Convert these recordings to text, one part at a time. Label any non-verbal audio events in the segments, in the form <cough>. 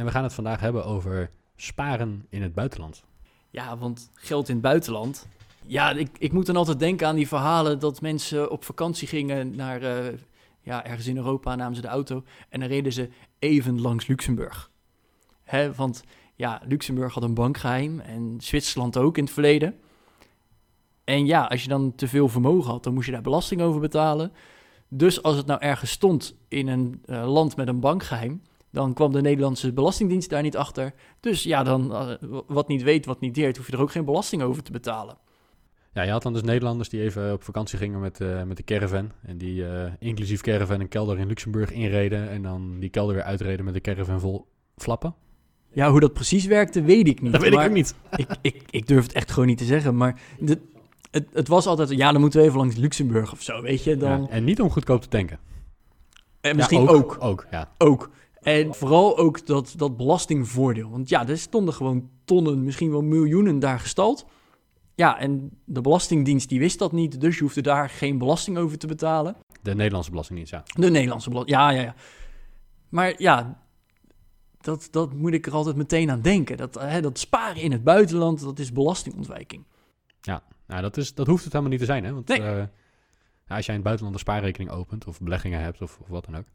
En we gaan het vandaag hebben over sparen in het buitenland. Ja, want geld in het buitenland. Ja, ik, ik moet dan altijd denken aan die verhalen dat mensen op vakantie gingen naar eh, ja, ergens in Europa, namen ze de auto en dan reden ze even langs Luxemburg. Hè, want ja, Luxemburg had een bankgeheim en Zwitserland ook in het verleden. En ja, als je dan te veel vermogen had, dan moest je daar belasting over betalen. Dus als het nou ergens stond in een eh, land met een bankgeheim, dan kwam de Nederlandse Belastingdienst daar niet achter. Dus ja, dan eh, wat niet weet, wat niet deert, hoef je er ook geen belasting over te betalen. Ja, je had dan dus Nederlanders die even op vakantie gingen met, eh, met de caravan. En die eh, inclusief caravan een kelder in Luxemburg inreden. En dan die kelder weer uitreden met de caravan vol flappen. Ja, hoe dat precies werkte, weet ik niet. Dat weet ik ook niet. <laughs> ik, ik, ik durf het echt gewoon niet te zeggen. Maar de, het, het was altijd, ja, dan moeten we even langs Luxemburg of zo, weet je. Dan, Ja, en niet om goedkoop te tanken. en misschien Ja, ook. Ook, ja. Ook. En vooral ook dat, dat belastingvoordeel. Want ja, er stonden gewoon tonnen, misschien wel miljoenen daar gestald. Ja, en de Belastingdienst die wist dat niet, dus je hoefde daar geen belasting over te betalen. De Nederlandse Belastingdienst, ja. De Nederlandse belasting, ja, ja, ja. Maar ja, dat, dat moet ik er altijd meteen aan denken. Dat, hè, dat sparen in het buitenland, dat is belastingontwijking. Nou, dat, is, dat hoeft het helemaal niet te zijn, hè. Want Nee. eh, ja, als jij in het buitenland een spaarrekening opent, of beleggingen hebt, of, of wat dan ook,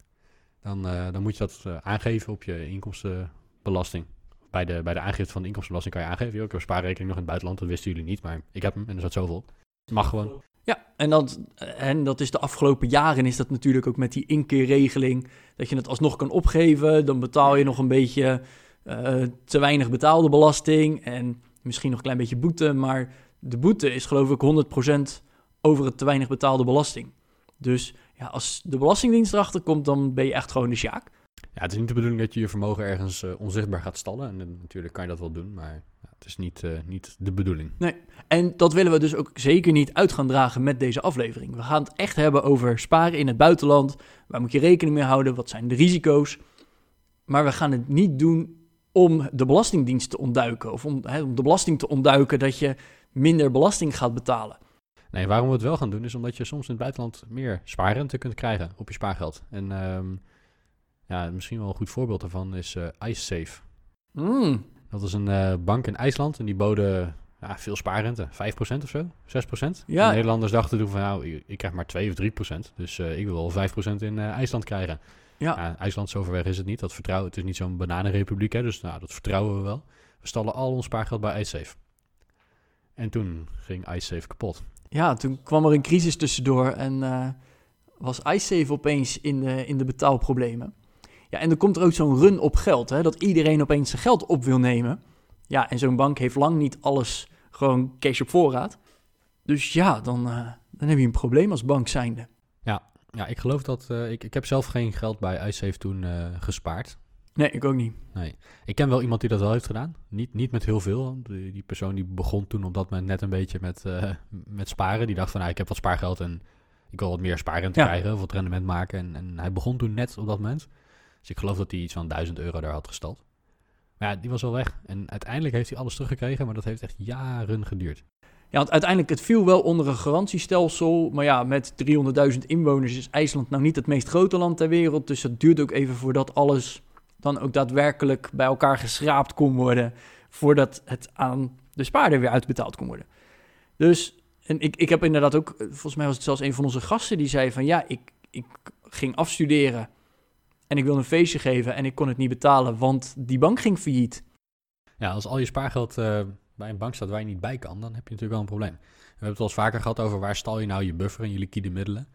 dan, eh, dan moet je dat eh, aangeven op je inkomstenbelasting. Bij de, bij de aangifte van de inkomstenbelasting kan je aangeven, joh, ik heb een spaarrekening nog in het buitenland, dat wisten jullie niet, maar ik heb hem en er zat zoveel. Het mag gewoon. Ja, en dat, en dat is de afgelopen jaren is dat natuurlijk ook met die inkeerregeling. Dat je het alsnog kan opgeven. Dan betaal je nog een beetje eh, te weinig betaalde belasting. En misschien nog een klein beetje boete. Maar de boete is geloof ik 100% over het te weinig betaalde belasting. Dus ja, als de Belastingdienst erachter komt, dan ben je echt gewoon de sjaak. Ja, het is niet de bedoeling dat je je vermogen ergens eh, onzichtbaar gaat stallen. En eh, natuurlijk kan je dat wel doen, maar ja, het is niet, eh, niet de bedoeling. En dat willen we dus ook zeker niet uit gaan dragen met deze aflevering. We gaan het echt hebben over sparen in het buitenland. Waar moet je rekening mee houden? Wat zijn de risico's? Maar we gaan het niet doen om de Belastingdienst te ontduiken. Of om, hè, om de belasting te ontduiken dat je minder belasting gaat betalen. Nee, waarom we het wel gaan doen, is omdat je soms in het buitenland meer spaarrente kunt krijgen op je spaargeld. En ehm, ja, misschien wel een goed voorbeeld daarvan is eh IceSafe. Hmm, Dat is een eh, bank in IJsland en die boden ja, veel spaarrente. 5% of zo, 6%. Ja. De Nederlanders dachten toen van, nou, ik, ik krijg maar 2 of 3%. Dus eh, ik wil wel 5% in IJsland krijgen. ja. Ja, IJsland, zo ver weg is het niet. Dat vertrouwen, het is niet zo'n bananenrepubliek, hè, dus nou, dat vertrouwen we wel. We stallen al ons spaargeld bij IceSafe. En toen ging IceSafe kapot. Ja, toen kwam er een crisis tussendoor en eh, was iSafe opeens in de, in de betaalproblemen. Ja, en dan komt er ook zo'n run op geld, hè, dat iedereen opeens zijn geld op wil nemen. Ja, en zo'n bank heeft lang niet alles gewoon cash op voorraad. Dus ja, dan, eh, dan heb je een probleem als bank zijnde. Ja, ik geloof dat... eh, ik, ik heb zelf geen geld bij iSafe toen gespaard. Nee, ik ook niet. Nee. Ik ken wel iemand die dat wel heeft gedaan. Niet, niet met heel veel. Die, die persoon die begon toen op dat moment net een beetje met, eh, met sparen. Die dacht van, nou, ik heb wat spaargeld en ik wil wat meer spaarrente Ja. krijgen. Of wat rendement maken. En, en hij begon toen net op dat moment. Dus ik geloof dat hij iets van 1000 euro daar had gestald. Maar ja, die was al weg. En uiteindelijk heeft hij alles teruggekregen. Maar dat heeft echt jaren geduurd. Ja, want uiteindelijk, het viel wel onder een garantiestelsel. Maar ja, met 300.000 inwoners is IJsland nou niet het meest grote land ter wereld. Dus het duurt ook even voordat alles dan ook daadwerkelijk bij elkaar geschraapt kon worden. Voordat het aan de spaarder weer uitbetaald kon worden. Dus, en ik, ik heb inderdaad ook, eh, volgens mij was het zelfs een van onze gasten die zei van ja, ik, ik ging afstuderen. En ik wilde een feestje geven en ik kon het niet betalen, want die bank ging failliet. Ja, als al je spaargeld eh, bij een bank staat waar je niet bij kan, dan heb je natuurlijk wel een probleem. We hebben het wel eens vaker gehad over waar stal je nou je buffer en je liquide middelen.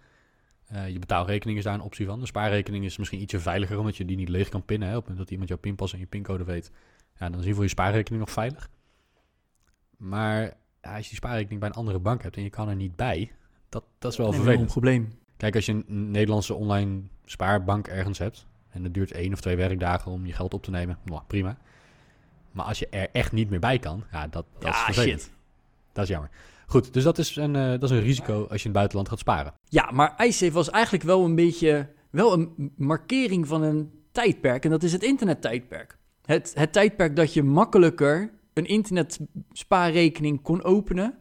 Eh, je betaalrekening is daar een optie van. De spaarrekening is misschien ietsje veiliger, omdat je die niet leeg kan pinnen. Hè. Op het moment dat iemand jouw pinpas en je pincode weet, ja, dan is in ieder geval je spaarrekening nog veilig. Maar ja, als je die spaarrekening bij een andere bank hebt en je kan er niet bij, dat, dat is wel Nee, een vervelend. probleem. Kijk, als je een Nederlandse online spaarbank ergens hebt en het duurt één of twee werkdagen om je geld op te nemen, nou, prima. Maar als je er echt niet meer bij kan, ja, dat, dat is vervelend. shit. Dat is jammer. Goed, dus dat is, een, eh, dat is een risico als je in het buitenland gaat sparen. Ja, maar iSafe was eigenlijk wel een beetje wel een markering van een tijdperk. En dat is het internettijdperk. Het, het tijdperk dat je makkelijker een internetspaarrekening kon openen.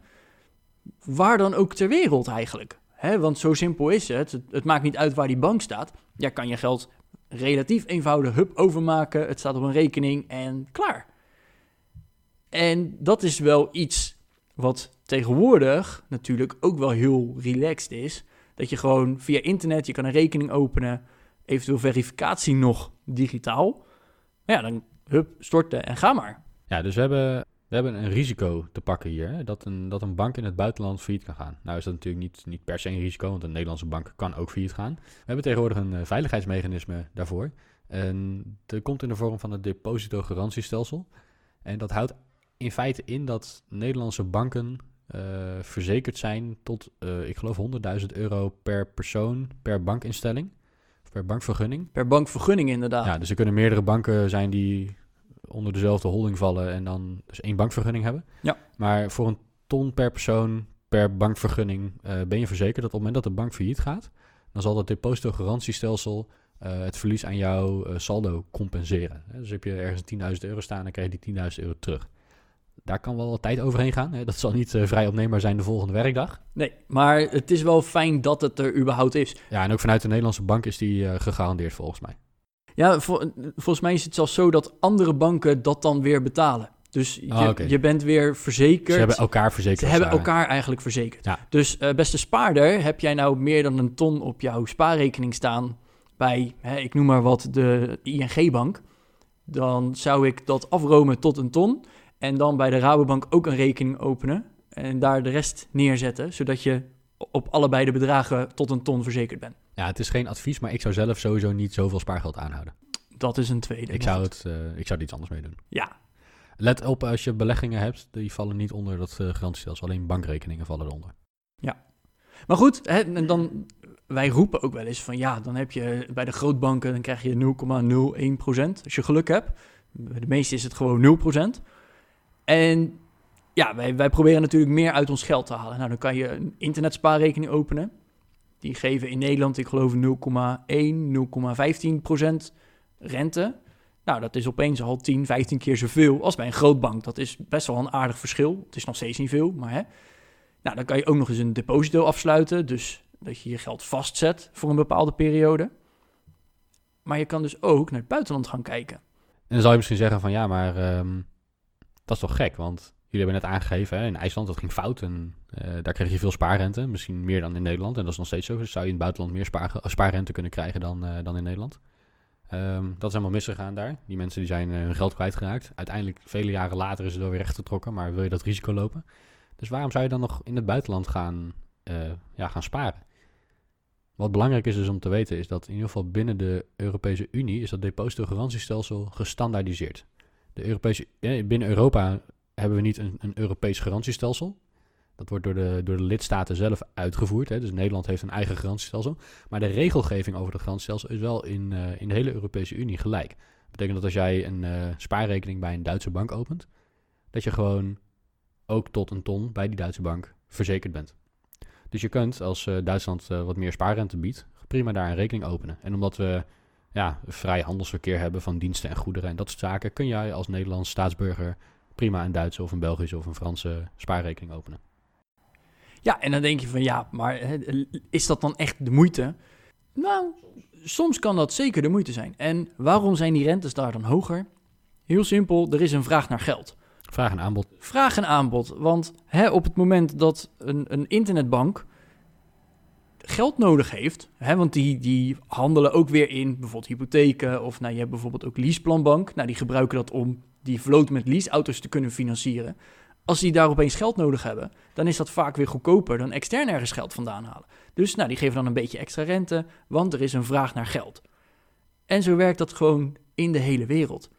Waar dan ook ter wereld eigenlijk. Hè, want zo simpel is het. het. Het maakt niet uit waar die bank staat. Jij kan je geld relatief eenvoudig hup overmaken. Het staat op een rekening en klaar. En dat is wel iets wat tegenwoordig natuurlijk ook wel heel relaxed is. Dat je gewoon via internet, je kan een rekening openen, eventueel verificatie nog digitaal. Ja, dan hup, storten en ga maar. Ja, dus we hebben, we hebben een risico te pakken hier. Hè? Dat, een, dat een bank in het buitenland failliet kan gaan. Nou is dat natuurlijk niet, niet per se een risico, want een Nederlandse bank kan ook failliet gaan. We hebben tegenwoordig een eh, veiligheidsmechanisme daarvoor. En dat komt in de vorm van het depositogarantiestelsel. En dat houdt in feite in dat Nederlandse banken eh, verzekerd zijn tot, eh, ik geloof, 100.000 euro per persoon per bankinstelling. Of per bankvergunning. Per bankvergunning inderdaad. Ja, dus er kunnen meerdere banken zijn die onder dezelfde holding vallen en dan dus één bankvergunning hebben. Ja. Maar voor een ton per persoon per bankvergunning eh, ben je verzekerd dat op het moment dat de bank failliet gaat, dan zal dat depositogarantiestelsel het verlies aan jouw saldo compenseren. Dus heb je ergens 10.000 euro staan, dan krijg je die 10.000 euro terug. Daar kan wel wat tijd overheen gaan. Hè. Dat zal niet eh, vrij opneembaar zijn de volgende werkdag. Nee, maar het is wel fijn dat het er überhaupt is. Ja, en ook vanuit de Nederlandse bank is die eh, gegarandeerd volgens mij. Ja, vol- volgens mij is het zelfs zo dat andere banken dat dan weer betalen. Dus je, Ah, je bent weer verzekerd. Ze hebben elkaar verzekerd. Ze hebben elkaar eigenlijk verzekerd. Ja. Dus eh, beste spaarder, heb jij nou meer dan een ton op jouw spaarrekening staan bij, hè, ik noem maar wat, de ING-bank, dan zou ik dat afromen tot een ton en dan bij de Rabobank ook een rekening openen en daar de rest neerzetten, zodat je op allebei de bedragen tot een ton verzekerd bent. Ja, het is geen advies, maar ik zou zelf sowieso niet zoveel spaargeld aanhouden. Dat is een tweede. Ik zou, het, eh, ik zou er iets anders mee doen. Ja, Let op als je beleggingen hebt, die vallen niet onder dat eh, garantiestelsel. Alleen bankrekeningen vallen eronder. Maar goed, hè, en dan, wij roepen ook wel eens van ja, dan heb je bij de grootbanken, dan krijg je 0,01% als je geluk hebt. Bij de meeste is het gewoon 0%. En ja, wij, wij proberen natuurlijk meer uit ons geld te halen. Nou, dan kan je een internetspaarrekening openen. Die geven in Nederland, ik geloof 0,1, 0,15% rente. Nou, dat is opeens al 10, 15 keer zoveel als bij een grootbank. Dat is best wel een aardig verschil. Het is nog steeds niet veel, maar hè. Nou, dan kan je ook nog eens een deposito afsluiten. Dus dat je je geld vastzet voor een bepaalde periode. Maar je kan dus ook naar het buitenland gaan kijken. En dan zal je misschien zeggen van ja, maar ehm, dat is toch gek? Want jullie hebben net aangegeven, hè, in IJsland dat ging fout en eh, daar kreeg je veel spaarrente. Misschien meer dan in Nederland. En dat is nog steeds zo. Dus zou je in het buitenland meer spaar, spaarrente kunnen krijgen dan, eh, dan in Nederland. Ehm, dat is helemaal misgegaan daar. Die mensen die zijn eh, hun geld kwijtgeraakt. Uiteindelijk, vele jaren later, is het wel weer rechtgetrokken. Maar wil je dat risico lopen? Dus waarom zou je dan nog in het buitenland gaan, eh, ja, gaan sparen? Wat belangrijk is dus om te weten, is dat in ieder geval binnen de Europese Unie is dat depositogarantiestelsel gestandaardiseerd. De Europese, eh, binnen Europa hebben we niet een, een Europees garantiestelsel. Dat wordt door de, door de lidstaten zelf uitgevoerd. Hè. Dus Nederland heeft een eigen garantiestelsel. Maar de regelgeving over dat garantiestelsel is wel in, eh, in de hele Europese Unie gelijk. Dat betekent dat als jij een eh, spaarrekening bij een Duitse bank opent, dat je gewoon ook tot een ton bij die Duitse bank verzekerd bent. Dus je kunt, als Duitsland wat meer spaarrente biedt, prima daar een rekening openen. En omdat we ja, vrij handelsverkeer hebben van diensten en goederen en dat soort zaken, kun jij als Nederlands staatsburger prima een Duitse of een Belgische of een Franse spaarrekening openen. Ja, en dan denk je van ja, maar is dat dan echt de moeite? Nou, soms kan dat zeker de moeite zijn. En waarom zijn die rentes daar dan hoger? Heel simpel, er is een vraag naar geld. Vraag en aanbod. Vraag en aanbod. Want hè, op het moment dat een, een internetbank geld nodig heeft, hè, want die, die handelen ook weer in bijvoorbeeld hypotheken, of nou, je hebt bijvoorbeeld ook Leaseplanbank, nou, die gebruiken dat om die vloot met leaseauto's te kunnen financieren. Als die daar opeens geld nodig hebben, dan is dat vaak weer goedkoper dan extern ergens geld vandaan halen. Dus nou, die geven dan een beetje extra rente, want er is een vraag naar geld. En zo werkt dat gewoon in de hele wereld.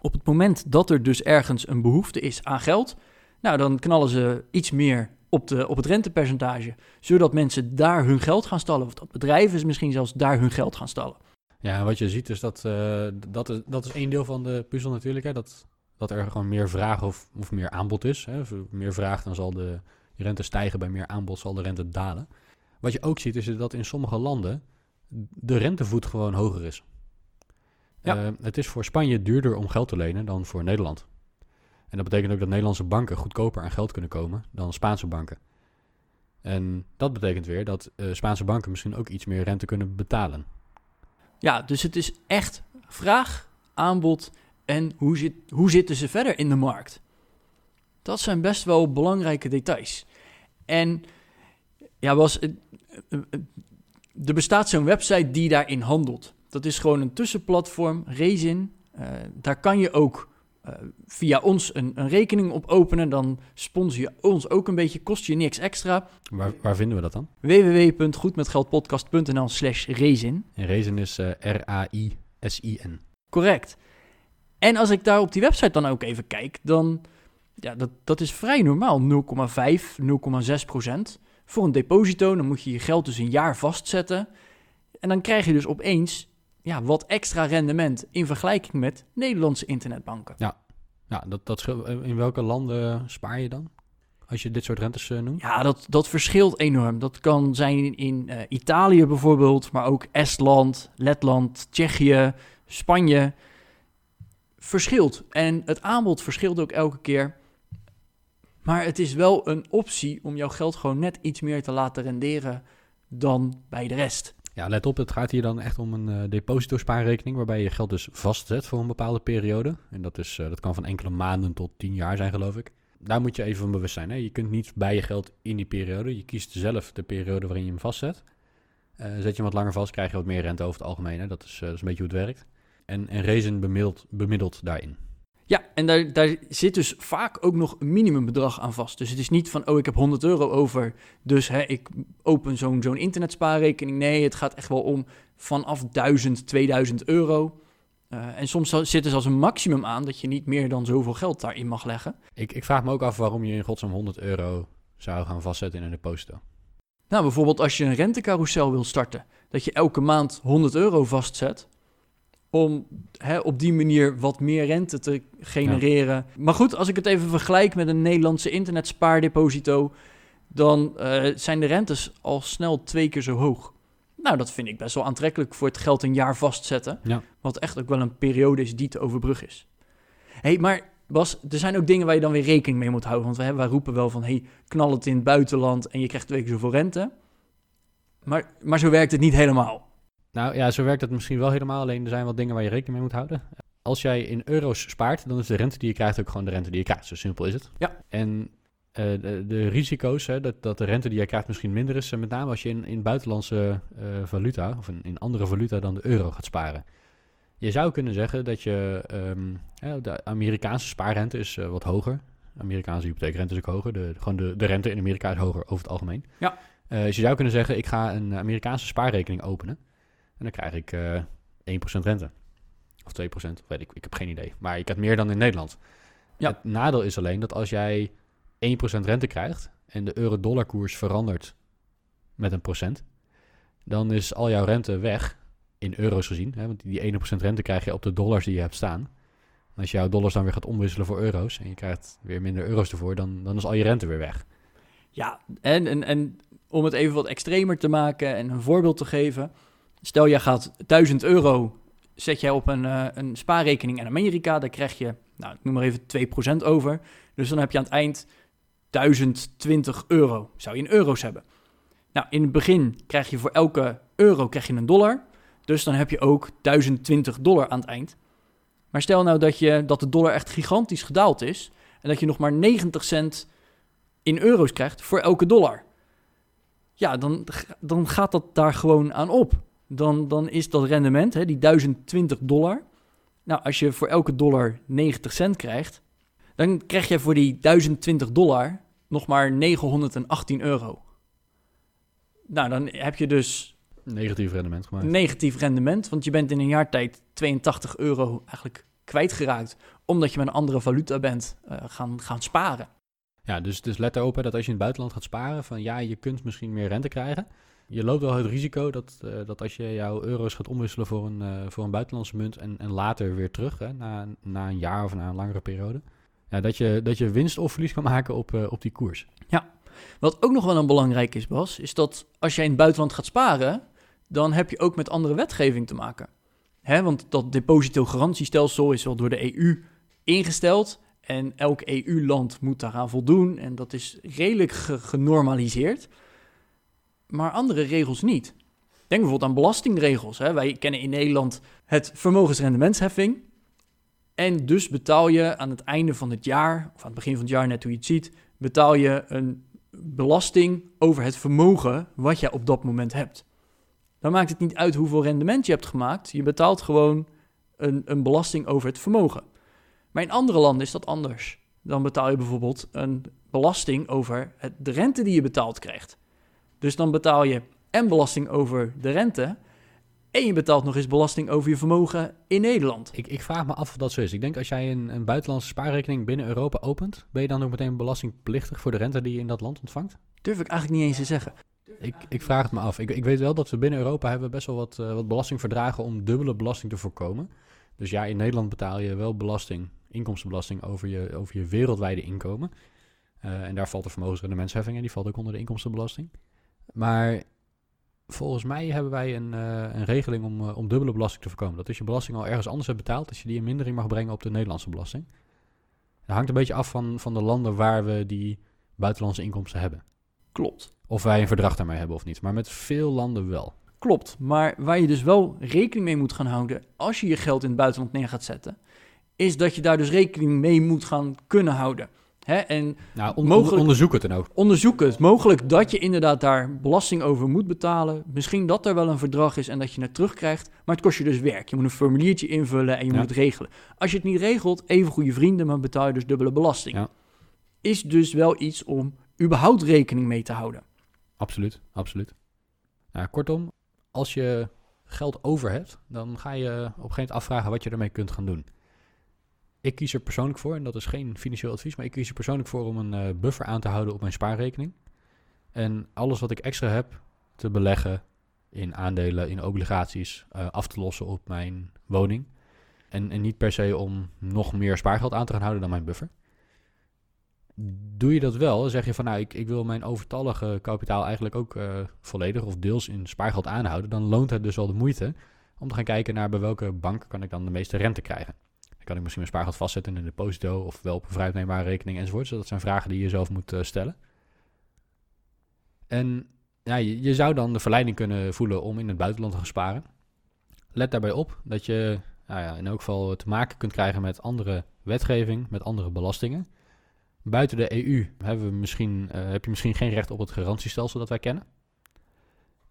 Op het moment dat er dus ergens een behoefte is aan geld, nou dan knallen ze iets meer op, de, op het rentepercentage, zodat mensen daar hun geld gaan stallen, of dat bedrijven misschien zelfs daar hun geld gaan stallen. Ja, wat je ziet is dat, eh, dat, is, dat is één deel van de puzzel natuurlijk. Hè, dat dat er gewoon meer vraag of, of meer aanbod is. Hè. Als er meer vraag, dan zal de rente stijgen. Bij meer aanbod zal de rente dalen. Wat je ook ziet, is dat in sommige landen de rentevoet gewoon hoger is. Ja. Eh, het is voor Spanje duurder om geld te lenen dan voor Nederland. En dat betekent ook dat Nederlandse banken goedkoper aan geld kunnen komen dan Spaanse banken. En dat betekent weer dat eh, Spaanse banken misschien ook iets meer rente kunnen betalen. Ja, dus het is echt vraag, aanbod en hoe, zit, hoe zitten ze verder in de markt. Dat zijn best wel belangrijke details. En ja, was, eh, eh, er bestaat zo'n website die daarin handelt. Dat is gewoon een tussenplatform. Eh, daar kan je ook eh, via ons een, een rekening op openen. Dan sponsor je ons ook een beetje, kost je niks extra. Waar, waar vinden we dat dan? www.goedmetgeldpodcast.nl slash Rezin. En Rezen is eh, R-A-I-S-I-N. Correct. En als ik daar op die website dan ook even kijk, dan ja, dat, dat is vrij normaal. 0,5, 0,6 procent. Voor een deposito, dan moet je je geld dus een jaar vastzetten. En dan krijg je dus opeens ja, wat extra rendement in vergelijking met Nederlandse internetbanken. Ja, dat, dat scheelt- eh, in welke landen spaar je dan? Als je dit soort rentes eh, noemt? Ja, dat, dat verschilt enorm. Dat kan zijn in, in eh, Italië bijvoorbeeld, maar ook Estland, Letland, Tsjechië, Spanje. Verschilt. En het aanbod verschilt ook elke keer. Maar het is wel een optie om jouw geld gewoon net iets meer te laten renderen dan bij de rest. Ja, let op, het gaat hier dan echt om een eh depositospaarrekening... waarbij je geld dus vastzet voor een bepaalde periode. En dat, is, eh, dat kan van enkele maanden tot tien jaar zijn, geloof ik. Daar moet je even van bewust zijn. Hè? Je kunt niet bij je geld in die periode. Je kiest zelf de periode waarin je hem vastzet. Eh, zet je hem wat langer vast, krijg je wat meer rente over het algemeen. Hè? Dat, is, dat is een beetje hoe het werkt. En, en Rezen bemiddelt, bemiddelt daarin. Ja, en daar, daar zit dus vaak ook nog een minimumbedrag aan vast. Dus het is niet van, oh, ik heb 100 euro over, dus hè, ik open zo'n zo'n internetspaarrekening. Nee, het gaat echt wel om vanaf 1000, 2000 euro. Eh, en soms zit er zelfs een maximum aan dat je niet meer dan zoveel geld daarin mag leggen. Ik, ik vraag me ook af waarom je in godsnaam 100 euro zou gaan vastzetten in een deposito. Nou, bijvoorbeeld als je een rentecarousel wil starten, dat je elke maand 100 euro vastzet. Om hè, op die manier wat meer rente te genereren. Maar goed, als ik het even vergelijk met een Nederlandse internetspaardeposito, dan eh, zijn de rentes al snel twee keer zo hoog. Nou, dat vind ik best wel aantrekkelijk voor het geld een jaar vastzetten. Ja. Wat echt ook wel een periode is die te overbruggen is. hey, maar Bas, er zijn ook dingen waar je dan weer rekening mee moet houden. Want wij, wij roepen wel van, hey, knal het in het buitenland en je krijgt twee keer zoveel rente. Maar, maar zo werkt het niet helemaal. Nou ja, zo werkt het misschien wel helemaal. Alleen er zijn wat dingen waar je rekening mee moet houden. Als jij in euro's spaart, dan is de rente die je krijgt ook gewoon de rente die je krijgt. Zo simpel is het. Ja. En eh, de, de risico's, hè, dat, dat de rente die jij krijgt misschien minder is, eh, met name als je in, in buitenlandse eh, valuta of in, in andere valuta dan de euro gaat sparen. Je zou kunnen zeggen dat je, ehm, de Amerikaanse spaarrente is wat hoger. Amerikaanse hypotheekrente is ook hoger. De, gewoon de, de rente in Amerika is hoger over het algemeen. Ja. Dus je zou kunnen zeggen, ik ga een Amerikaanse spaarrekening openen. En dan krijg ik eh 1% rente. Of 2%, weet ik. Ik heb geen idee. Maar ik heb meer dan in Nederland. Ja. Het nadeel is alleen dat als jij 1% rente krijgt en de euro-dollar koers verandert met een procent, dan is al jouw rente weg in euro's gezien. Hè, want die 1% rente krijg je op de dollars die je hebt staan. En als je jouw dollars dan weer gaat omwisselen voor euro's en je krijgt weer minder euro's ervoor, dan, dan is al je rente weer weg. Ja, en, en, en om het even wat extremer te maken en een voorbeeld te geven. Stel, jij gaat 1000 euro, zet jij op een, eh, een spaarrekening in Amerika. Daar krijg je, nou, ik noem maar even 2% over. Dus dan heb je aan het eind 1020 euro. Zou je in euro's hebben. Nou, in het begin krijg je voor elke euro krijg je een dollar. Dus dan heb je ook 1020 dollar aan het eind. Maar stel nou dat, je, dat de dollar echt gigantisch gedaald is. En dat je nog maar 90 cent in euro's krijgt voor elke dollar. Ja, dan, dan gaat dat daar gewoon aan op. Dan, dan is dat rendement, hè, die 1020 dollar. Nou, als je voor elke dollar 90 cent krijgt, dan krijg je voor die 1020 dollar nog maar 918 euro. Nou, dan heb je dus Negatief rendement gemaakt. negatief rendement, want je bent in een jaar tijd 82 euro eigenlijk kwijtgeraakt, omdat je met een andere valuta bent eh, gaan, gaan sparen. Ja, dus, dus let erop hè, dat als je in het buitenland gaat sparen, van ja, je kunt misschien meer rente krijgen. Je loopt wel het risico dat, uh, dat als je jouw euro's gaat omwisselen voor een, uh, voor een buitenlandse munt en, en later weer terug, hè, na, na een jaar of na een langere periode, ja, dat, je, dat je winst of verlies kan maken op, uh, op die koers. Ja, wat ook nog wel een belangrijk is, Bas, is dat als jij in het buitenland gaat sparen, dan heb je ook met andere wetgeving te maken. Hè, want dat depositogarantiestelsel is wel door de EU ingesteld. En elk EU-land moet daaraan voldoen. En dat is redelijk genormaliseerd. Maar andere regels niet. Denk bijvoorbeeld aan belastingregels. Hè. Wij kennen in Nederland het vermogensrendementsheffing. En dus betaal je aan het einde van het jaar, of aan het begin van het jaar, net hoe je het ziet, betaal je een belasting over het vermogen wat je op dat moment hebt. Dan maakt het niet uit hoeveel rendement je hebt gemaakt. Je betaalt gewoon een, een belasting over het vermogen. Maar in andere landen is dat anders. Dan betaal je bijvoorbeeld een belasting over het, de rente die je betaald krijgt. Dus dan betaal je en belasting over de rente. En je betaalt nog eens belasting over je vermogen in Nederland. Ik, ik vraag me af of dat zo is. Ik denk als jij een, een buitenlandse spaarrekening binnen Europa opent, ben je dan ook meteen belastingplichtig voor de rente die je in dat land ontvangt? Durf ik eigenlijk niet eens te zeggen. Ik, ik vraag het me af. Ik, ik weet wel dat we binnen Europa hebben best wel wat, uh, wat belastingverdragen om dubbele belasting te voorkomen. Dus ja, in Nederland betaal je wel belasting, inkomstenbelasting over je, over je wereldwijde inkomen. Uh, en daar valt de vermogensrendementsheffing en die valt ook onder de inkomstenbelasting. Maar volgens mij hebben wij een, uh, een regeling om, uh, om dubbele belasting te voorkomen. Dat als je belasting al ergens anders hebt betaald, dat je die in mindering mag brengen op de Nederlandse belasting. Dat hangt een beetje af van, van de landen waar we die buitenlandse inkomsten hebben. Klopt. Of wij een verdrag daarmee hebben of niet. Maar met veel landen wel. Klopt. Maar waar je dus wel rekening mee moet gaan houden als je je geld in het buitenland neer gaat zetten, is dat je daar dus rekening mee moet gaan kunnen houden. Hè? En nou, on mogelijk, onderzoek het dan ook. Onderzoek het. Mogelijk dat je inderdaad daar belasting over moet betalen. Misschien dat er wel een verdrag is en dat je het terugkrijgt. Maar het kost je dus werk. Je moet een formuliertje invullen en je ja. moet het regelen. Als je het niet regelt, even goede vrienden, maar betaal je dus dubbele belasting. Ja. Is dus wel iets om überhaupt rekening mee te houden. Absoluut, absoluut. Nou, kortom, als je geld over hebt, dan ga je op een gegeven moment afvragen wat je ermee kunt gaan doen. Ik kies er persoonlijk voor, en dat is geen financieel advies, maar ik kies er persoonlijk voor om een uh, buffer aan te houden op mijn spaarrekening. En alles wat ik extra heb te beleggen in aandelen, in obligaties, uh, af te lossen op mijn woning. En, niet per se om nog meer spaargeld aan te gaan houden dan mijn buffer. Doe je dat wel, zeg je van nou, ik, ik wil mijn overtallige kapitaal eigenlijk ook uh, volledig of deels in spaargeld aanhouden. Dan loont het dus wel de moeite om te gaan kijken naar bij welke bank kan ik dan de meeste rente krijgen kan ik misschien mijn spaargeld vastzetten in een deposito of wel op een rekening enzovoort. Dus dat zijn vragen die je zelf moet uh, stellen. En ja, je, zou dan de verleiding kunnen voelen om in het buitenland te gaan sparen. Let daarbij op dat je nou ja, in elk geval te maken kunt krijgen met andere wetgeving, met andere belastingen. Buiten de EU hebben we misschien, uh, heb je misschien geen recht op het garantiestelsel dat wij kennen.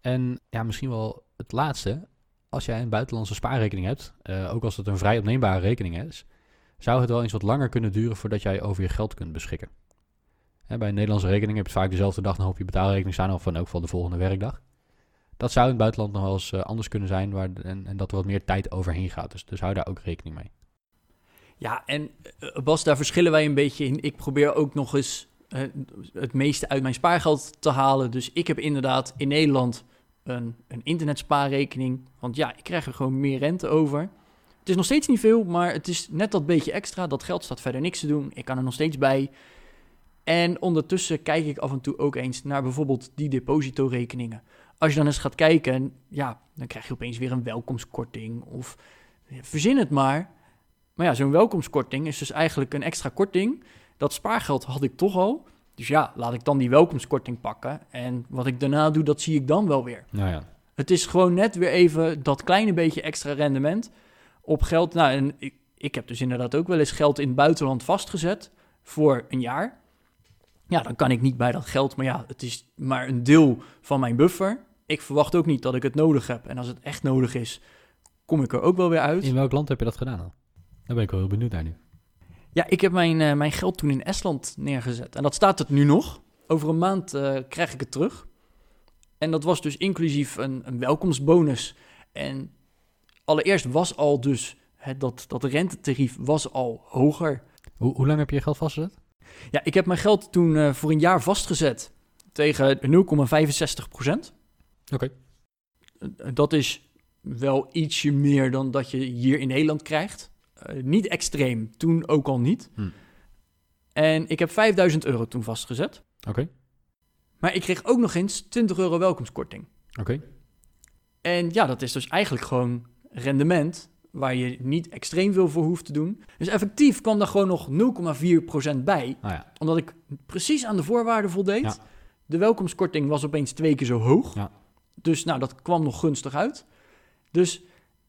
En ja, misschien wel het laatste als jij een buitenlandse spaarrekening hebt, uh, ook als het een vrij opneembare rekening is, zou het wel eens wat langer kunnen duren voordat jij over je geld kunt beschikken. Hè, bij een Nederlandse rekening heb je vaak dezelfde dag nog op je betaalrekening staan, of in elk geval de volgende werkdag. Dat zou in het buitenland nog wel eens uh, anders kunnen zijn waar, en, dat er wat meer tijd overheen gaat. Dus, dus hou daar ook rekening mee. Ja, en uh, Bas, daar verschillen wij een beetje in. Ik probeer ook nog eens het meeste uit mijn spaargeld te halen. Dus ik heb inderdaad in Nederland een, een internetspaarrekening. Want ja, ik krijg er gewoon meer rente over. Het is nog steeds niet veel, maar het is net dat beetje extra. Dat geld staat verder niks te doen. Ik kan er nog steeds bij. En ondertussen kijk ik af en toe ook eens naar bijvoorbeeld die depositorekeningen. Als je dan eens gaat kijken, ja, dan krijg je opeens weer een welkomstkorting. Of verzin het maar. Maar ja, zo'n welkomstkorting is dus eigenlijk een extra korting. Dat spaargeld had ik toch al. Dus ja, laat ik dan die welkomstkorting pakken. En wat ik daarna doe, dat zie ik dan wel weer. Nou ja. Het is gewoon net weer even dat kleine beetje extra rendement op geld. Nou, en ik, ik heb dus inderdaad ook wel eens geld in het buitenland vastgezet voor een jaar. Ja, dan kan ik niet bij dat geld, maar ja, het is maar een deel van mijn buffer. Ik verwacht ook niet dat ik het nodig heb. En als het echt nodig is, kom ik er ook wel weer uit. In welk land heb je dat gedaan dan? Daar ben ik wel heel benieuwd naar nu. Ja, ik heb mijn, uh, mijn geld toen in Estland neergezet. En dat staat het nu nog. Over een maand uh, krijg ik het terug. En dat was dus inclusief een, een welkomstbonus. En allereerst was al dus dat, dat rentetarief was al hoger. Hoe, hoe lang heb je je geld vastgezet? Ja, ik heb mijn geld toen uh, voor een jaar vastgezet tegen 0,65 procent. Oké. Eh, Dat is wel ietsje meer dan dat je hier in Nederland krijgt. Eh, niet extreem, toen ook al niet. Hm. En ik heb 5000 euro toen vastgezet. Oké. Maar ik kreeg ook nog eens 20 euro welkomstkorting. Oké. En ja, dat is dus eigenlijk gewoon rendement waar je niet extreem veel voor hoeft te doen. Dus effectief kwam daar gewoon nog 0,4% bij, Nou ja. omdat ik precies aan de voorwaarden voldeed. Ja. De welkomstkorting was opeens twee keer zo hoog. Ja. Dus nou, dat kwam nog gunstig uit. Dus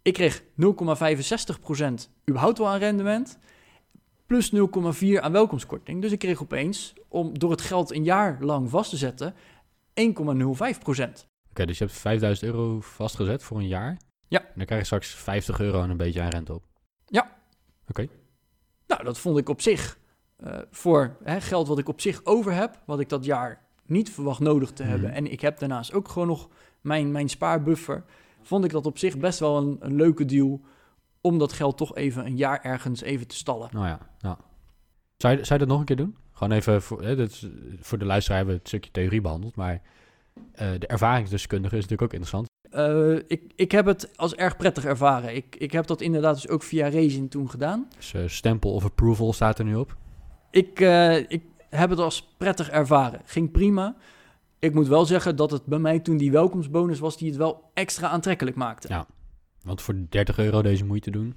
ik kreeg 0,65% überhaupt wel aan rendement, plus 0,4 aan welkomstkorting. Dus ik kreeg opeens, om door het geld een jaar lang vast te zetten, 1,05%. Oké, dus je hebt 5000 euro vastgezet voor een jaar. Ja. En dan krijg je straks 50 euro en een beetje aan rente op. Nou, dat vond ik op zich eh, voor hè, geld wat ik op zich over heb, wat ik dat jaar niet verwacht nodig te Mhm. hebben. En ik heb daarnaast ook gewoon nog mijn, mijn spaarbuffer. Vond ik dat op zich best wel een, een leuke deal om dat geld toch even een jaar ergens even te stallen. Nou ja, ja. Zou, je, zou je dat nog een keer doen? Gewoon even, voor, hè, is- voor de luisteraar hebben we het stukje theorie behandeld, maar eh, de ervaringsdeskundige is natuurlijk ook interessant. Eh, ik, ik heb het als erg prettig ervaren. Ik, ik heb dat inderdaad dus ook via Racing toen gedaan. Dus eh, stempel of approval staat er nu op. Ik, eh, ik heb het als prettig ervaren. Ging prima. Ik moet wel zeggen dat het bij mij toen die welkomstbonus was die het wel extra aantrekkelijk maakte. Ja. Want voor 30 euro deze moeite doen.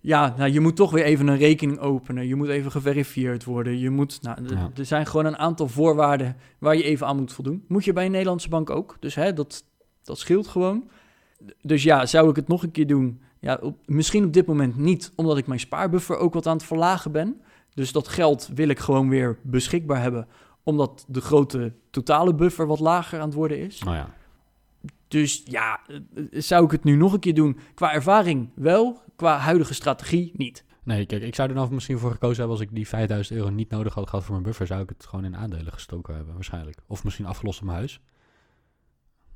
Ja, nou, je moet toch weer even een rekening openen. Je moet even geverifieerd worden. Je moet, nou, Ja. Er zijn gewoon een aantal voorwaarden waar je even aan moet voldoen. Moet je bij een Nederlandse bank ook. Dus hè, dat, dat scheelt gewoon. Dus ja, zou ik het nog een keer doen? Ja, op, misschien op dit moment niet, omdat ik mijn spaarbuffer ook wat aan het verlagen ben. Dus dat geld wil ik gewoon weer beschikbaar hebben, omdat de grote totale buffer wat lager aan het worden is. Nou ja. Dus ja, eh, zou ik het nu nog een keer doen? Qua ervaring wel, qua huidige strategie niet. Nee, kijk, ik zou er dan misschien voor gekozen hebben als ik die 5000 euro niet nodig had gehad voor mijn buffer, zou ik het gewoon in aandelen gestoken hebben, waarschijnlijk. Of misschien afgelost op mijn huis.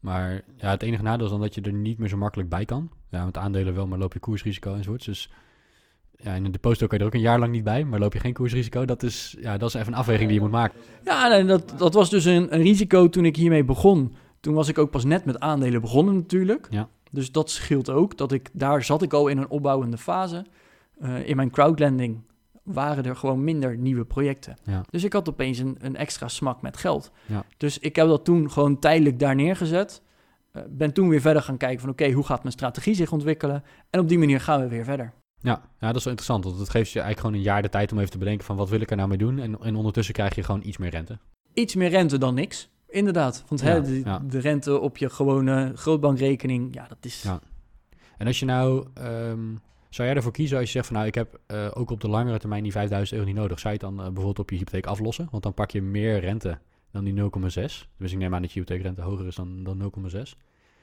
Maar ja, het enige nadeel is dan dat je er niet meer zo makkelijk bij kan. Ja, met aandelen wel, maar loop je koersrisico enzovoorts. Dus ja, in een deposito kan je er ook een jaar lang niet bij, maar loop je geen koersrisico, dat is, ja, dat is even een afweging die je moet maken. Ja, dat, dat was dus een, een risico toen ik hiermee begon. Toen was ik ook pas net met aandelen begonnen natuurlijk. Ja. Dus dat scheelt ook. Dat ik, daar zat ik al in een opbouwende fase. Eh, in mijn crowdlending waren er gewoon minder nieuwe projecten. Ja. Dus ik had opeens een, een extra smak met geld. Ja. Dus ik heb dat toen gewoon tijdelijk daar neergezet. Eh, ben toen weer verder gaan kijken van oké, hoe gaat mijn strategie zich ontwikkelen? En op die manier gaan we weer verder. Ja, ja, dat is wel interessant, want het geeft je eigenlijk gewoon een jaar de tijd om even te bedenken van wat wil ik er nou mee doen. En, en ondertussen krijg je gewoon iets meer rente. Iets meer rente dan niks. Inderdaad, want hè, de, ja. de rente op je gewone grootbankrekening, ja, dat is... Ja. En als je nou, ehm, zou jij ervoor kiezen als je zegt van nou, ik heb eh, ook op de langere termijn die 5000 euro niet nodig. Zou je het dan eh, bijvoorbeeld op je hypotheek aflossen? Want dan pak je meer rente dan die 0,6. Dus ik neem aan dat je hypotheekrente hoger is dan, dan 0,6.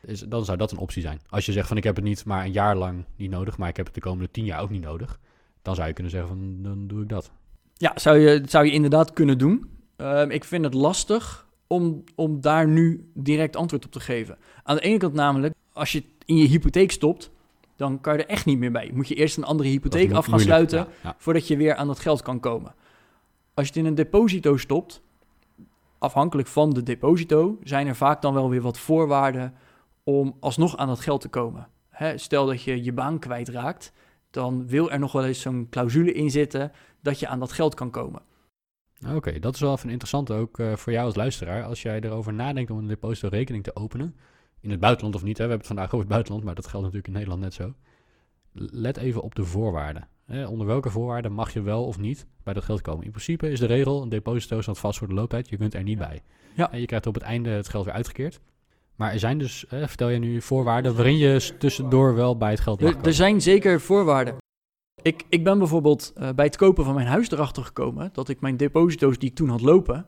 Is, dan zou dat een optie zijn. Als je zegt van ik heb het niet maar een jaar lang niet nodig, maar ik heb het de komende 10 jaar ook niet nodig. Dan zou je kunnen zeggen van dan doe ik dat. Ja, zou je, zou je inderdaad kunnen doen. Ehm, ik vind het lastig om, om daar nu direct antwoord op te geven. Aan de ene kant namelijk, als je het in je hypotheek stopt, dan kan je er echt niet meer bij. Moet je eerst een andere hypotheek af gaan sluiten Ja, ja. voordat je weer aan dat geld kan komen. Als je het in een deposito stopt, afhankelijk van de deposito, zijn er vaak dan wel weer wat voorwaarden om alsnog aan dat geld te komen. Hè, stel dat je je baan kwijtraakt, dan wil er nog wel eens zo'n clausule in zitten dat je aan dat geld kan komen. Oké, dat is wel even interessant ook eh, voor jou als luisteraar. Als jij erover nadenkt om een deposito-rekening te openen, in het buitenland of niet, hè, we hebben het vandaag over het buitenland, maar dat geldt natuurlijk in Nederland net zo. Let even op de voorwaarden. Hè, onder welke voorwaarden mag je wel of niet bij dat geld komen? In principe is de regel, een deposito staat vast voor de looptijd, je kunt er niet bij. Ja. En je krijgt op het einde het geld weer uitgekeerd. Maar er zijn dus, eh, vertel je nu, voorwaarden waarin je tussendoor wel bij het geld mag Er, komen. er zijn zeker voorwaarden. Ik, ik ben bijvoorbeeld eh, bij het kopen van mijn huis erachter gekomen dat ik mijn deposito's die ik toen had lopen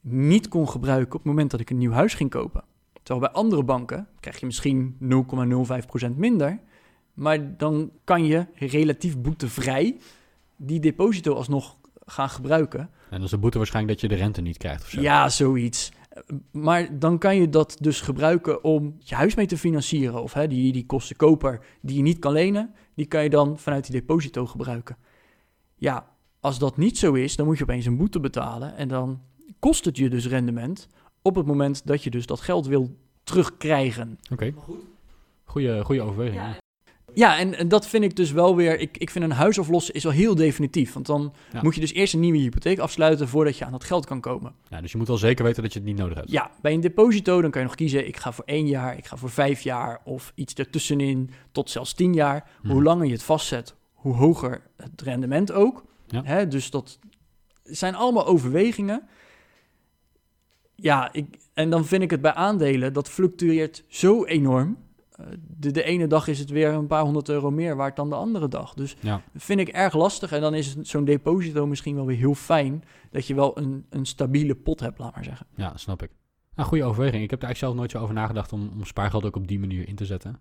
niet kon gebruiken op het moment dat ik een nieuw huis ging kopen. Terwijl bij andere banken krijg je misschien 0,05% minder, maar dan kan je relatief boetevrij die deposito alsnog gaan gebruiken. En dan is de boete waarschijnlijk dat je de rente niet krijgt of zo. Ja, zoiets. Maar dan kan je dat dus gebruiken om je huis mee te financieren. Of hè, die, die kosten koper die je niet kan lenen, die kan je dan vanuit die deposito gebruiken. Ja, als dat niet zo is, dan moet je opeens een boete betalen. En dan kost het je dus rendement op het moment dat je dus dat geld wil terugkrijgen. Oké. Goeie, goeie overweging. Ja. Ja, en, en, dat vind ik dus wel weer. Ik, ik vind een huis aflossen is wel heel definitief. Want dan Ja. moet je dus eerst een nieuwe hypotheek afsluiten voordat je aan dat geld kan komen. Ja, dus je moet wel zeker weten dat je het niet nodig hebt. Ja, bij een deposito dan kan je nog kiezen. Ik ga voor één jaar, ik ga voor vijf jaar of iets ertussenin tot zelfs tien jaar. Hmm. Hoe langer je het vastzet, hoe hoger het rendement ook. Ja. Hè, dus dat zijn allemaal overwegingen. Ja, ik, en dan vind ik het bij aandelen, dat fluctueert zo enorm. Eh, De, de ene dag is het weer een paar honderd euro meer waard dan de andere dag. Dus Ja. dat vind ik erg lastig. En dan is zo'n deposito misschien wel weer heel fijn... dat je wel een, een stabiele pot hebt, laat maar zeggen. Ja, snap ik. Nou, goede overweging. Ik heb er eigenlijk zelf nooit zo over nagedacht om, om spaargeld ook op die manier in te zetten.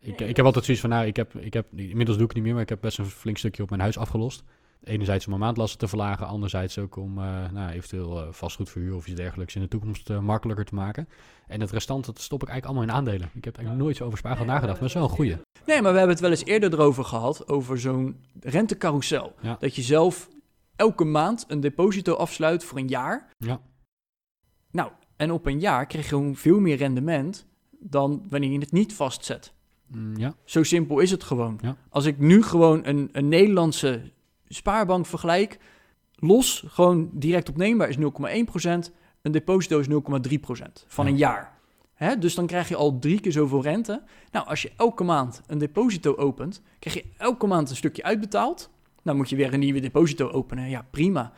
Ik, ik heb altijd zoiets van, nou, ik heb, ik heb, inmiddels doe ik het niet meer, maar ik heb best een flink stukje op mijn huis afgelost. Enerzijds om mijn maandlasten te verlagen, anderzijds ook om eh, nou, eventueel eh, vastgoedverhuur of iets dergelijks in de toekomst eh, makkelijker te maken. En het restant, dat stop ik eigenlijk allemaal in aandelen. Ik heb eigenlijk nooit zo over spaargeld nagedacht, maar dat is wel een goeie. Nee, maar we hebben het wel eens eerder erover gehad... over zo'n rentecarousel. Ja. Dat je zelf elke maand een deposito afsluit voor een jaar. Ja. Nou, en op een jaar krijg je gewoon veel meer rendement... dan wanneer je het niet vastzet. Mm, ja, Zo simpel is het gewoon. Ja. Als ik nu gewoon een, een Nederlandse spaarbank vergelijk, los, gewoon direct opneembaar is 0,1%, een deposito is 0,3% van Ja. een jaar. Hè? Dus dan krijg je al drie keer zoveel rente. Nou, als je elke maand een deposito opent, krijg je elke maand een stukje uitbetaald. Dan moet je weer een nieuwe deposito openen. Ja, prima.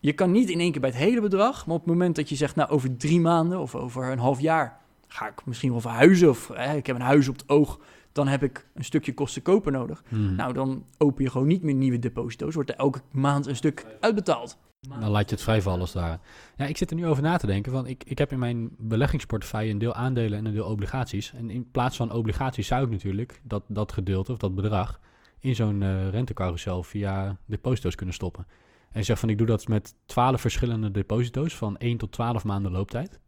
Je kan niet in één keer bij het hele bedrag, maar op het moment dat je zegt, nou, over drie maanden of over een half jaar ga ik misschien wel verhuizen of hè, ik heb een huis op het oog, dan heb ik een stukje kosten kopen nodig. Mm. Nou, dan open je gewoon niet meer nieuwe deposito's, wordt er elke maand een stuk uitbetaald. Dan laat je het vrijvallen als ware. Ja, ik zit er nu over na te denken. Want ik, ik heb in mijn beleggingsportefeuille een deel aandelen en een deel obligaties. En in plaats van obligaties zou ik natuurlijk dat, dat gedeelte of dat bedrag in zo'n eh rentecarousel via deposito's kunnen stoppen. En je zegt van ik doe dat met 12 verschillende deposito's van 1 tot 12 maanden looptijd.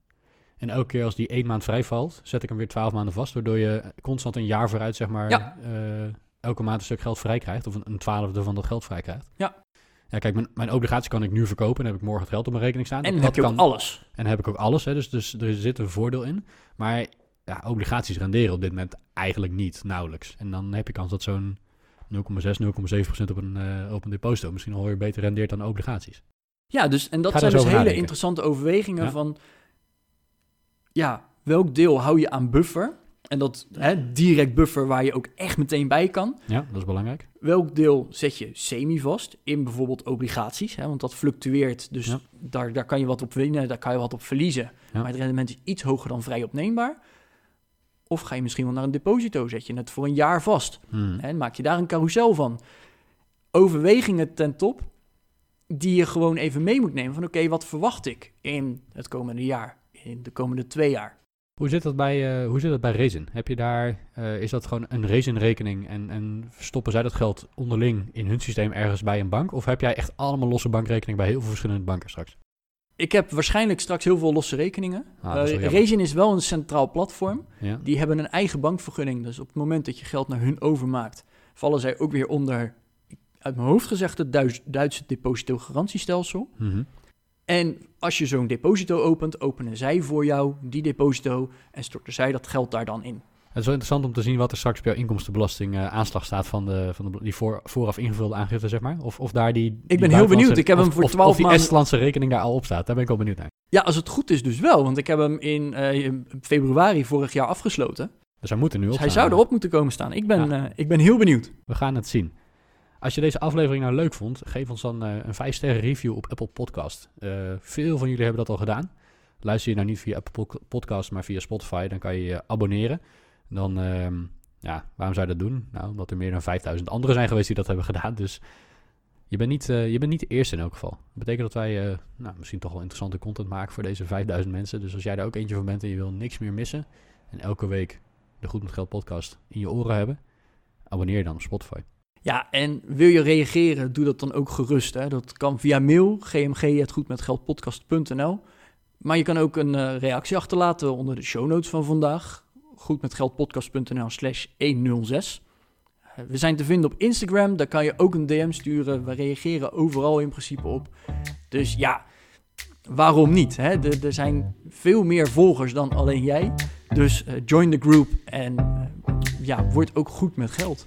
En elke keer als die één maand vrijvalt, zet ik hem weer 12 maanden vast. Waardoor je constant een jaar vooruit, zeg maar, Ja. eh, elke maand een stuk geld vrij krijgt. Of een, een twaalfde van dat geld vrij krijgt. Ja. Ja, kijk, mijn, mijn obligatie kan ik nu verkopen. Dan heb ik morgen het geld op mijn rekening staan. En Dat heb je ook kan, alles. En heb ik ook alles. Hè, dus, dus er zit een voordeel in. Maar ja, obligaties renderen op dit moment eigenlijk niet, nauwelijks. En dan heb je kans dat zo'n 0,6, 0,7% op een, eh, op een deposito misschien al beter rendeert dan obligaties. Ja, dus, en dat Ga zijn dus hele interessante overwegingen Ja. van... Ja, welk deel hou je aan buffer? En dat hè, direct buffer waar je ook echt meteen bij kan. Ja, dat is belangrijk. Welk deel zet je semi-vast in bijvoorbeeld obligaties? Hè, want dat fluctueert, dus Ja. daar, daar kan je wat op winnen, daar kan je wat op verliezen. Ja. Maar het rendement is iets hoger dan vrij opneembaar. Of ga je misschien wel naar een deposito, zet je het voor een jaar vast. Hmm. En maak je daar een carousel van. Overwegingen ten top, die je gewoon even mee moet nemen. Van oké, wat verwacht ik in het komende jaar, in de komende twee jaar? Hoe zit dat bij, eh, hoe zit dat bij Rezen? Heb je daar, eh, is dat gewoon een Rezen-rekening en, en stoppen zij dat geld onderling in hun systeem ergens bij een bank? Of heb jij echt allemaal losse bankrekeningen bij heel veel verschillende banken straks? Ik heb waarschijnlijk straks heel veel losse rekeningen. Ah, dat is wel Eh, is wel een centraal platform. Ja? Die hebben een eigen bankvergunning. Dus op het moment dat je geld naar hun overmaakt, vallen zij ook weer onder, uit mijn hoofd gezegd, het Duits- Duitse depositogarantiestelsel. Mhm. En als je zo'n deposito opent, openen zij voor jou die deposito en storten zij dat geld daar dan in. Het is wel interessant om te zien wat er straks jouw inkomstenbelasting eh, aanslag staat van, de, van de, die voor, vooraf ingevulde aangifte, zeg maar. Of, of daar die. die heel buitenlandse- benieuwd. Ik heb of- hem voor of- 12 Of die maanden- Estlandse rekening daar al op staat. Daar ben ik wel benieuwd naar. Ja, als het goed is dus wel, want ik heb hem in eh, februari vorig jaar afgesloten. Dus hij moet er nu op Dus hij zou erop moeten komen staan. Ik ben, Ja. eh, ik ben heel benieuwd. We gaan het zien. Als je deze aflevering nou leuk vond, geef ons dan eh, een 5 sterren review op Apple Podcast. Eh, veel van jullie hebben dat al gedaan. Luister je nou niet via Apple Pod- Podcast, maar via Spotify, dan kan je je abonneren. Dan, ehm, ja, waarom zou je dat doen? Nou, omdat er meer dan 5000 anderen zijn geweest die dat hebben gedaan. Dus je bent niet, eh, je bent niet de eerste in elk geval. Dat betekent dat wij nou, misschien toch wel interessante content maken voor deze 5000 mensen. Dus als jij daar ook eentje van bent en je wil niks meer missen en elke week de Goed met Geld podcast in je oren hebben, abonneer je dan op Spotify. Ja, en wil je reageren, doe dat dan ook gerust. Hè? Dat kan via mail, gmg.goedmetgeldpodcast.nl. Maar je kan ook een eh, reactie achterlaten onder de show notes van vandaag. Goedmetgeldpodcast.nl slash 106. Eh, We zijn te vinden op Instagram, daar kan je ook een DM sturen. We reageren overal in principe op. Dus ja, waarom niet? Hè? Er, er zijn veel meer volgers dan alleen jij. Dus eh, join the group en ja, word ook goed met geld.